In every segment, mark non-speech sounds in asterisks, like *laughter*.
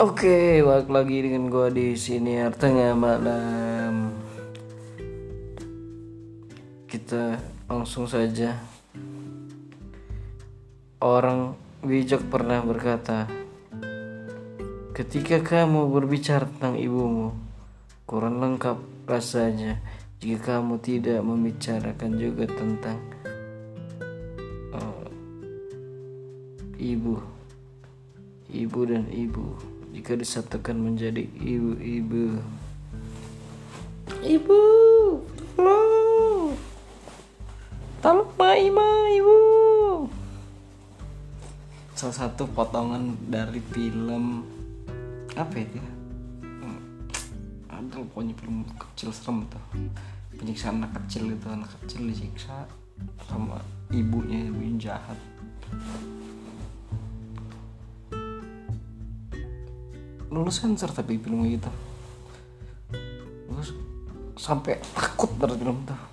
Oke, balik lagi dengan gua di sini tengah malam. Kita langsung saja. Orang bijak pernah berkata, ketika kamu berbicara tentang ibumu, kurang lengkap rasanya jika kamu tidak membicarakan juga tentang uh, ibu, ibu dan ibu jika disatukan menjadi ibu-ibu. Ibu, tolong, tolong Maima, ibu. Salah satu potongan dari film apa itu? ya? Hmm, Ada pokoknya film kecil serem tuh. Penyiksaan anak kecil itu anak kecil disiksa sama ibunya ibu yang jahat. Lulus sensor tapi film gitu terus sampai takut dari film tuh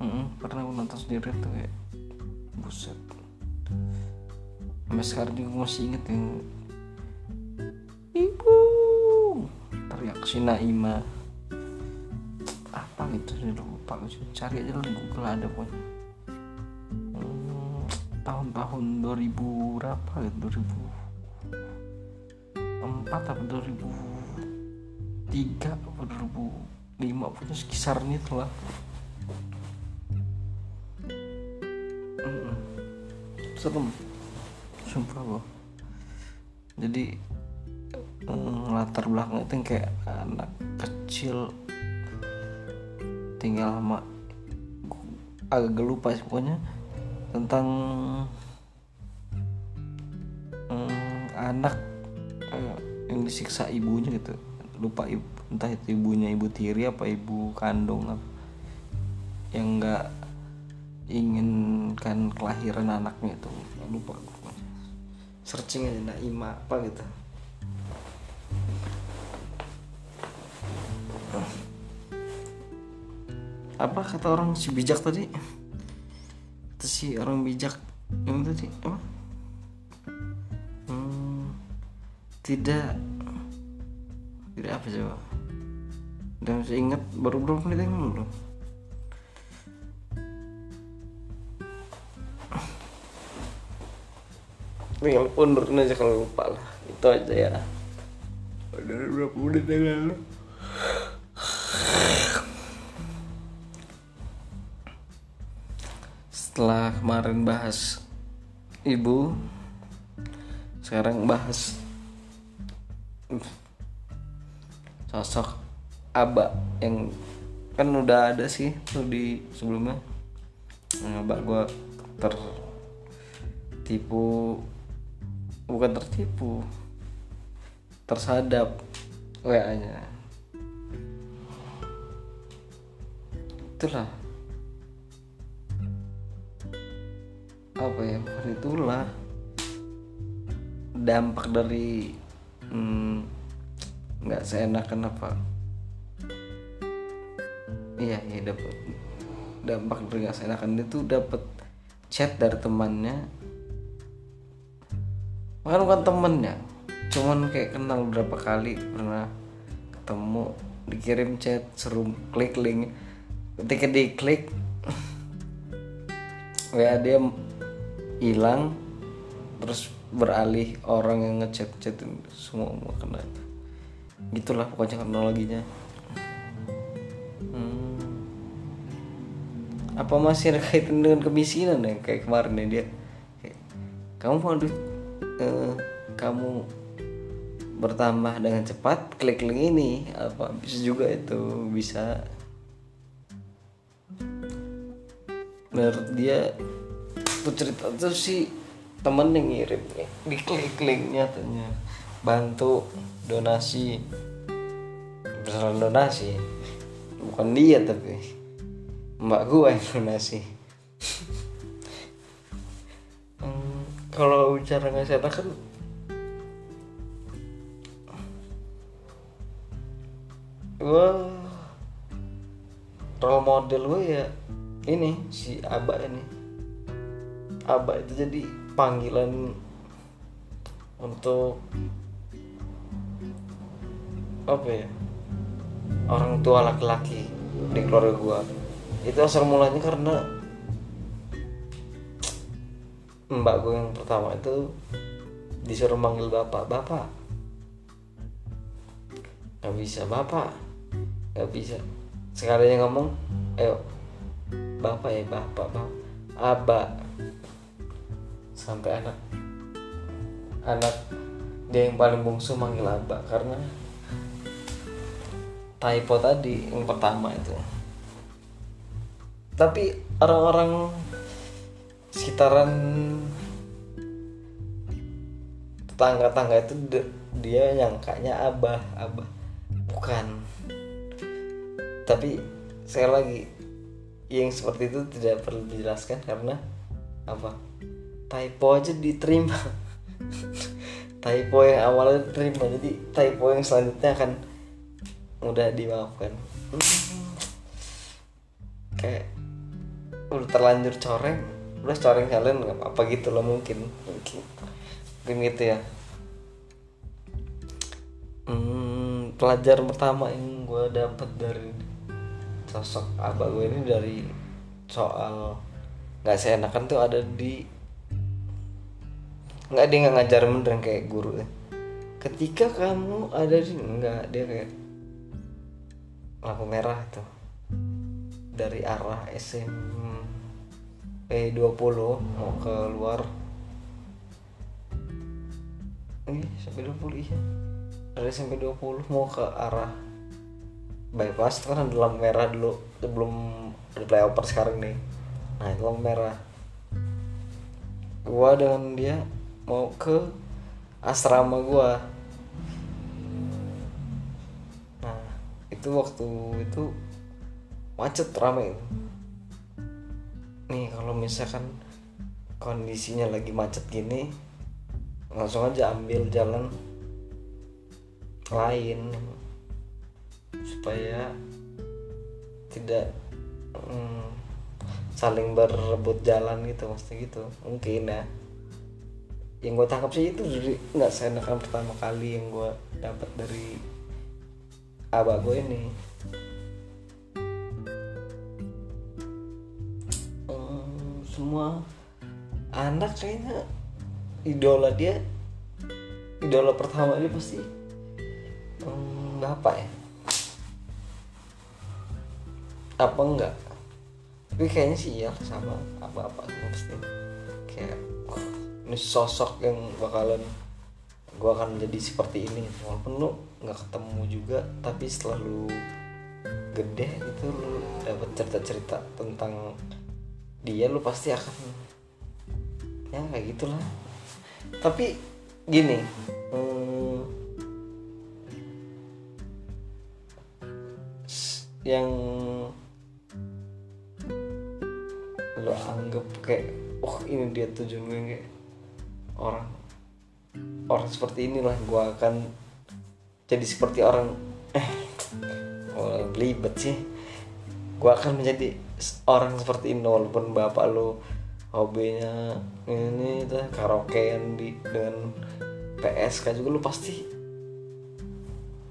Mm-mm, pernah aku nonton sendiri tuh kayak buset. Sampai sekarang juga masih inget yang ibu teriak si Naima. Apa gitu saya lupa cari aja di Google ada pokoknya. Hmm, tahun-tahun 2000 berapa gitu 2000 4 apa 2003 apa 2005 punya sekisaran itu lah Mm-mm. serem sumpah gua jadi mm, latar belakang itu kayak anak kecil tinggal sama agak lupa sih pokoknya tentang mm, anak yang disiksa ibunya gitu. Lupa entah itu ibunya ibu tiri apa ibu kandung apa yang nggak inginkan kelahiran anaknya itu. Lupa searching aja Naima apa gitu. Apa kata orang si bijak tadi? Itu si orang bijak yang tadi apa tidak. Tidak apa coba? Dan masih ingat baru berapa menit yang lalu? Tinggal undurin aja kalau lupa lah. Itu aja ya. Udah berapa menit yang lalu? Setelah kemarin bahas ibu sekarang bahas sosok aba yang kan udah ada sih tuh di sebelumnya. Yang aba gue tertipu. Bukan tertipu. Tersadap wa nya itulah. Apa ya? Itulah. Dampak dari hmm, nggak seenakan apa? Iya iya dapat dampak dari nggak seenakan itu dapat chat dari temannya. Bahkan bukan temennya cuman kayak kenal berapa kali pernah ketemu dikirim chat seru klik link. Ketika diklik *laughs* wa dia hilang terus beralih orang yang ngechat chatin semua semua kena gitulah pokoknya kronologinya hmm. apa masih ada kaitan dengan kemiskinan ya? Kayak kemarin ya dia. Kayak, kamu mau duit eh, kamu bertambah dengan cepat klik link ini. Apa bisa juga itu bisa. Menurut dia tuh cerita tuh si temen yang ngirim di klik linknya tanya bantu donasi. Besaran donasi. Bukan dia tapi mbak gua yang donasi. *laughs* Kalau bicara nggak sehat kan gua role model gue ya ini si Aba ini. Aba itu jadi panggilan untuk apa ya? Orang tua laki-laki di keluarga gua. Itu asal mulanya karena mbak gue yang pertama itu disuruh manggil bapak bapak nggak bisa bapak nggak bisa. Sekalinya ngomong ayo bapak ya bapak bapak. Aba. Sampai anak anak dia yang paling bungsu manggil aba karena typo tadi yang pertama itu. Tapi orang-orang sekitaran tetangga-tangga itu dia nyangkanya abah abah. Bukan. Tapi saya lagi yang seperti itu tidak perlu dijelaskan karena apa? Typo aja diterima. *laughs* Typo yang awalnya diterima. Jadi typo yang selanjutnya akan mudah dimaafkan. Kayak udah terlanjur coreng udah coreng kalian nggak apa gitu loh mungkin mungkin. Mungkin gitu ya. Hmm, pelajaran pertama yang gue dapat dari sosok abah gue ini dari soal nggak saya enakan tuh ada di nggak dia nggak ngajar bener kayak guru ya. Ketika kamu ada di nggak dia kayak lampu merah tuh dari arah SMP 20 mau keluar ini sampai 20 iya. Dari SMP 20 mau ke arah bypass itu kan ada lampu merah dulu sebelum ada flyover sekarang nih. Nah itu lampu merah. Gua dengan dia mau ke asrama gua itu waktu itu macet rame. Nih kalau misalkan kondisinya lagi macet gini langsung aja ambil jalan lain supaya tidak hmm, saling berebut jalan gitu maksudnya gitu. Mungkin ya. Yang gue tangkap sih itu nggak seenakan pertama kali yang gue dapat dari abah gue ini. Hmm, semua anak kayaknya idola dia idola pertama dia pasti hmm, bapak ya. Apa enggak? Tapi kayaknya sih iya sama apa-apa pasti. Kayak ini sosok yang bakalan gue akan menjadi seperti ini. Walaupun lu nggak ketemu juga tapi setelah lu gede gitu lu dapat cerita-cerita tentang dia lu pasti akan ya kayak gitulah. Tapi gini hmm, yang lo anggap kayak oh ini dia tujuan gue kayak orang orang seperti inilah gue akan jadi seperti orang eh oh, belibet sih. Gue akan menjadi orang seperti ini walaupun bapak lo hobinya ini tuh karaokean di dengan PSK juga lu pasti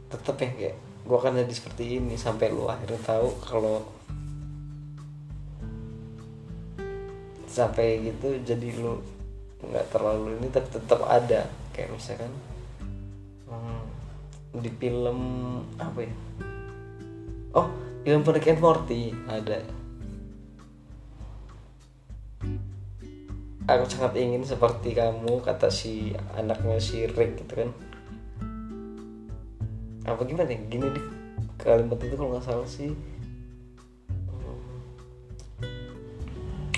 tetep ya kayak gue akan jadi seperti ini sampai lu akhirnya tahu kalau sampai gitu jadi lu nggak terlalu ini tapi tetap ada kayak misalkan hmm, di film apa ya? Oh film Rick and Morty ada. Aku sangat ingin seperti kamu kata si anaknya si Rick gitu kan. Apa gimana ya? Gini deh kalimat itu kalau nggak salah sih.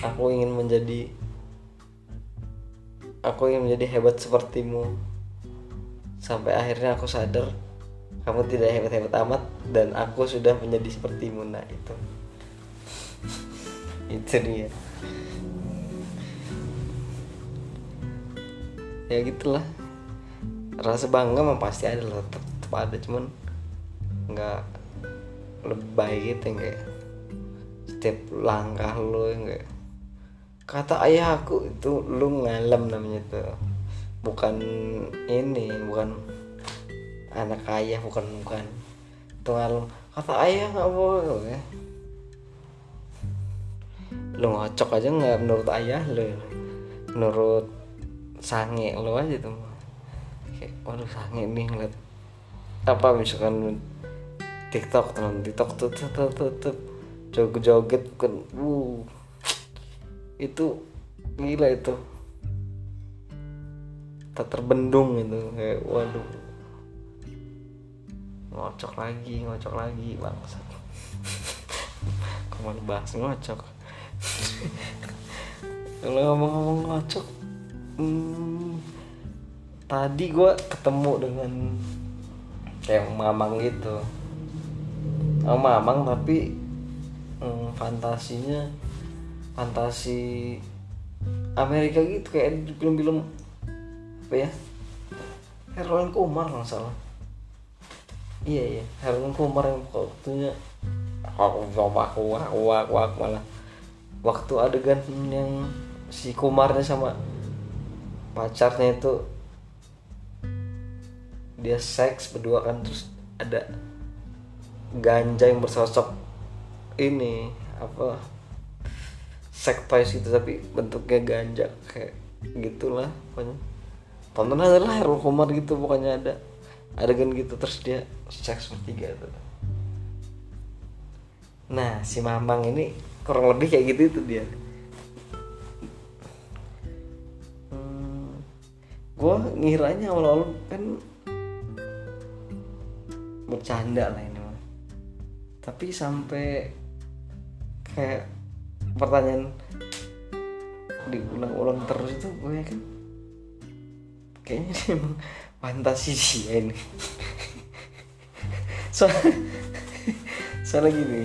Aku ingin menjadi aku ingin menjadi hebat sepertimu. Sampai akhirnya aku sadar kamu tidak hebat-hebat amat dan aku sudah menjadi sepertimu nah itu. *laughs* Itu dia. Ya gitulah. Rasa bangga mah pasti ada lah tetap, tetap ada cuman nggak lebay gitu enggak setiap langkah lo enggak kata ayah aku itu lu ngalam namanya tuh. Bukan ini bukan anak ayah bukan bukan. Tuh kata ayah nggak boleh. Lu ngocok aja nggak menurut ayah lu. Menurut sange lu aja tuh. Kayak waduh sange nih ngeliat. Apa misalkan TikTok teman TikTok tuh tuh tuh tuh, tuh joget joget kan uh itu gila itu. Tak terbendung itu kayak waduh. Ngocok lagi ngocok lagi bangsat. *laughs* Ke mana bahas ngocok? *laughs* Kalau ngomong-ngomong ngocok hmm, tadi gue ketemu dengan kayak mamang gitu. Oh, mamang tapi hmm, fantasinya fantasi Amerika gitu kayak di film-film apa ya? Herlan Kumar nggak salah. Iya iya. Herlan Kumar yang waktunya aku aku malah waktu adegan yang si Kumarnya sama pacarnya itu dia seks berdua kan terus ada ganja yang bersosok ini apa sex toys gitu tapi bentuknya ganja kayak gitulah pokoknya. Tonton adalah Herul Kumar gitu pokoknya ada adegan gitu terus dia seks bertiga tuh. Nah si Mamang ini kurang lebih kayak gitu itu dia. Hmm, gue ngiranya awal-awal kan bercanda lah ini mah. Tapi sampai kayak pertanyaan diulang-ulang terus itu gue yakin kayaknya dia emang fantasi dia ini. *laughs* Soalnya soalnya gini.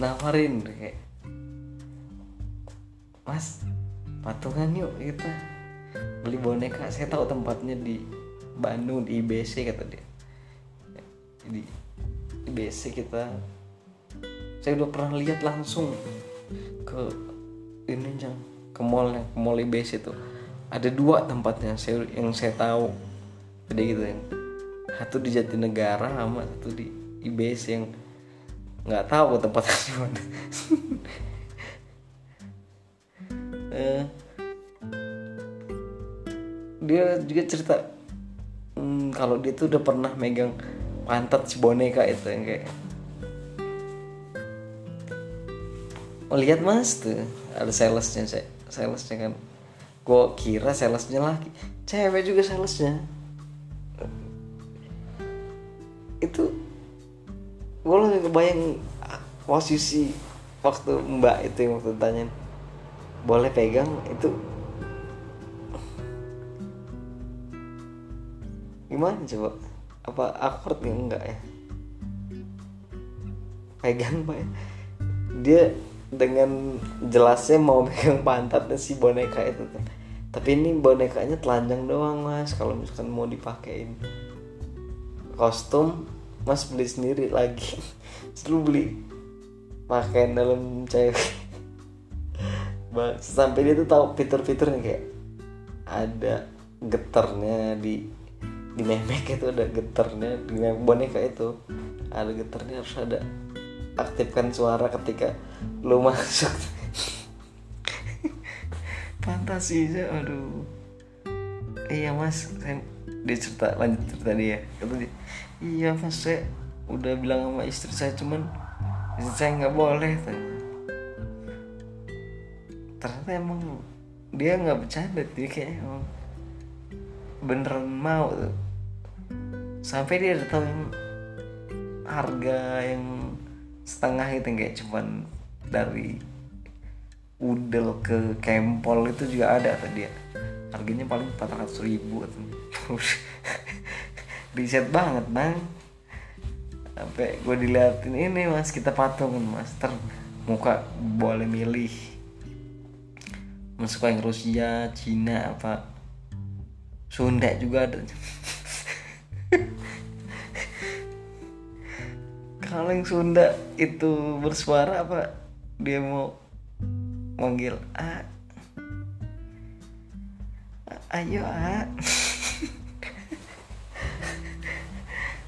Nawarin kayak mas patungan yuk kita beli boneka. Saya tahu tempatnya di Bandung di IBC kata dia. Di IBC kita saya udah pernah lihat langsung ke ini jang ke mall yang ke mall IBC itu. Ada dua tempatnya saya yang saya tahu. Jadi gitu yang satu di Jatinegara sama satu di IBC yang nggak tahu tempatnya di mana. *laughs* Eh, dia juga cerita hmm, kalau dia tuh udah pernah megang pantat si boneka itu yang kayak oh mas. Tuh ada salesnya salesnya kan. Gue kira salesnya lagi cewek juga salesnya. Itu gue lagi kebayang posisi waktu mbak itu yang waktu tanya boleh pegang? Itu gimana coba? Apa awkward nih enggak ya? Pegang pak ya. dia dengan jelasnya mau *laughs* pegang pantatnya si boneka itu tapi ini bonekanya telanjang doang mas kalau misalkan mau dipakein. Kostum mas beli sendiri lagi. *laughs* Selalu beli pakaian dalam cewek. *laughs* Sampai dia tuh tahu fitur-fiturnya kayak ada getarnya di di memek itu ada getarnya di boneka itu. Ada getarnya harus ada aktifkan suara ketika lu masuk. Fantasi aja aduh. Iya mas. Saya dia cerita lanjut cerita dia kata dia iya mas saya udah bilang sama istri saya cuman istri saya nggak boleh. Ternyata emang dia nggak bercanda dia kayak emang beneran mau sampai dia udah tahu harga yang setengah itu kayak cuman dari udel ke kempol itu juga ada tadi ya harganya paling 400 ribu *laughs* riset banget bang. Sampai gue diliatin ini mas kita patungan mas. Ter muka boleh milih. Masuk yang Rusia Cina apa Sunda juga ada *laughs* kalau yang Sunda itu bersuara apa? Dia mau manggil a. Ayo a.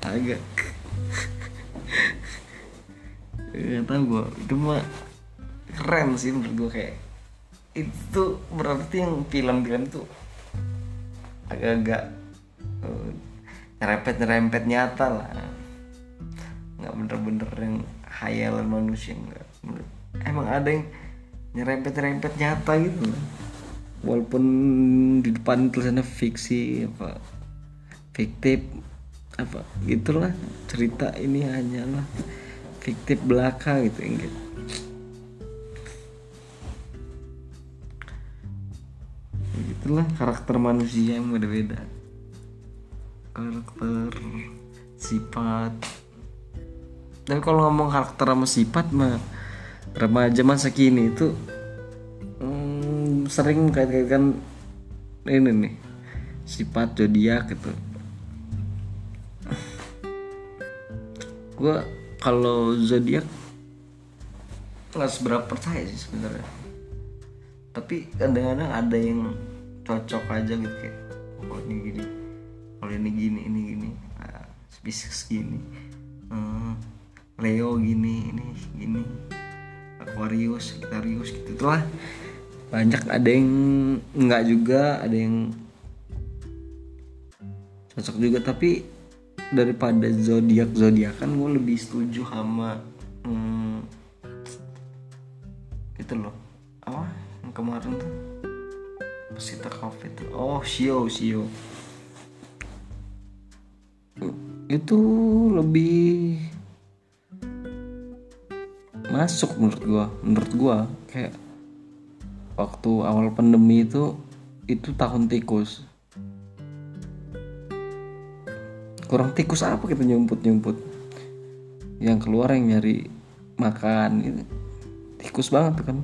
*laughs* Agak. Nggak tahu gue itu mah keren sih menurut gue kayak. Itu berarti yang film-film tuh agak-agak uh, nyerempet nyerempet nyata lah nggak bener-bener yang hayalan manusia nggak. Emang ada yang nyerempet nyerempet nyata gitu walaupun di depan tulisannya fiksi apa fiktif apa gitulah cerita ini hanyalah fiktif belaka gitu enggak. Gitulah karakter manusia yang beda-beda karakter sifat tapi kalau ngomong karakter sama sifat mah remaja masa kini itu hmm, sering kait-kaitkan ini nih sifat zodiak gitu. Gue kalau zodiak nggak seberapa percaya sih sebenarnya. Tapi kadang-kadang ada yang cocok aja gitu kayak oh ini gini kalau ini gini ini gini nah, Pisces gini hmm, Leo gini ini gini Aquarius Aquarius gitu. Tuh lah banyak ada yang nggak juga ada yang cocok juga. Tapi daripada zodiak zodiakan gue lebih setuju sama hmm, itu loh. Apa? Yang kemarin tuh? Pesita covid. Oh sio sio itu lebih masuk menurut gua. Menurut gua kayak waktu awal pandemi itu itu tahun tikus. Kurang tikus apa kita nyumput nyumput yang keluar yang nyari makan gitu. Tikus banget kan.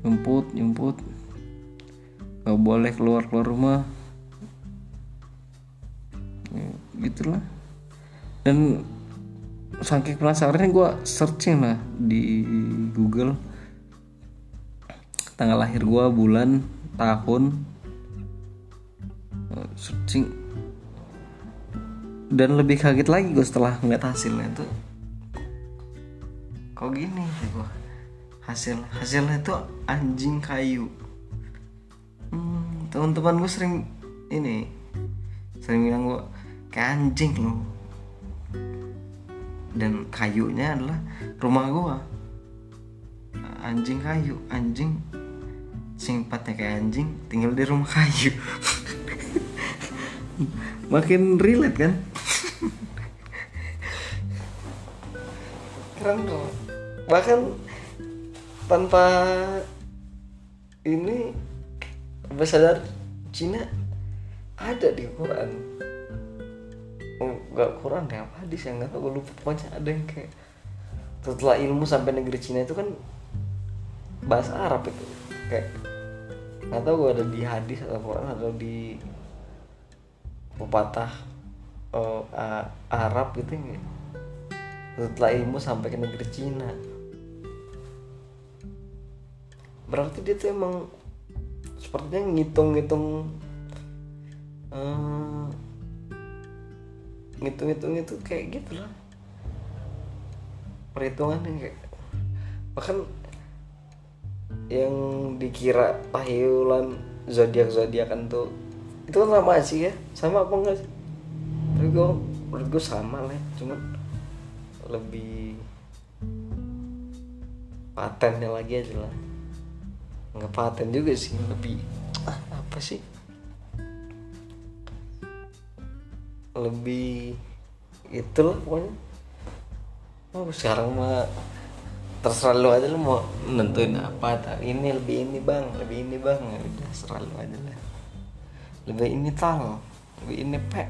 Nyumput nyumput. Nggak boleh keluar keluar rumah gitulah dan saking penasaran gue searching lah di Google. Tanggal lahir gue bulan tahun. Eh, searching. Dan lebih kaget lagi gue setelah ngeliat hasilnya tuh. Kok gini gue hasil hasilnya itu anjing kayu. Hmm, teman-teman gue sering ini sering bilang gue kayak anjing loh dan kayunya adalah rumah gue anjing kayu anjing. Simpatnya kayak anjing tinggal di rumah kayu. *laughs* Makin relate kan? Keren loh bahkan tanpa ini sadar Cina ada di Quran nggak Quran ya apa hadis yang nggak tahu gue lupa. Pokoknya ada yang kayak setelah ilmu sampai negeri Cina itu kan bahasa Arab itu. Kayak nggak tahu gue ada di hadis atau Quran atau di pepatah uh, Arab gitu ya setelah ilmu sampai ke negeri Cina. Berarti dia tuh emang sepertinya ngitung-ngitung uh, ngitung-ngitung itu kayak gitu lah perhitungan yang kayak bahkan yang dikira tahyulan zodiak zodiakan tuh itu kan sama sih ya? Sama apa enggak sih? Tapi gue menurut gue sama lah cuman lebih patennya lagi aja lah. Nggak paten juga sih lebih *tsk* apa sih lebih itu loh pokoknya. Oh sekarang mah terserah lu aja lu mau nentuin apa tak ini lebih ini bang lebih ini bang. Ya udah serah lu aja lah. Lebih ini tal. Lebih ini pek.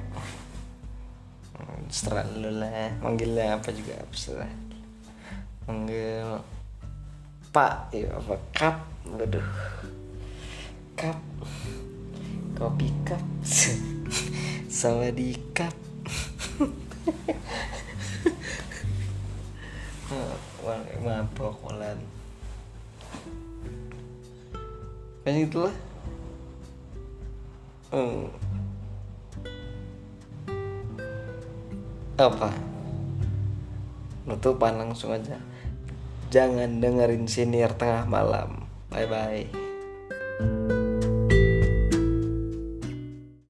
Serah lu lah. Manggilnya apa juga apa manggil pak ya apa kap. Waduh. Cup kopi cup *laughs* sama di cup Wah, mabok kolan kan itulah. Hmm. apa? Nutupan langsung aja. Jangan dengerin senior tengah malam. Bye bye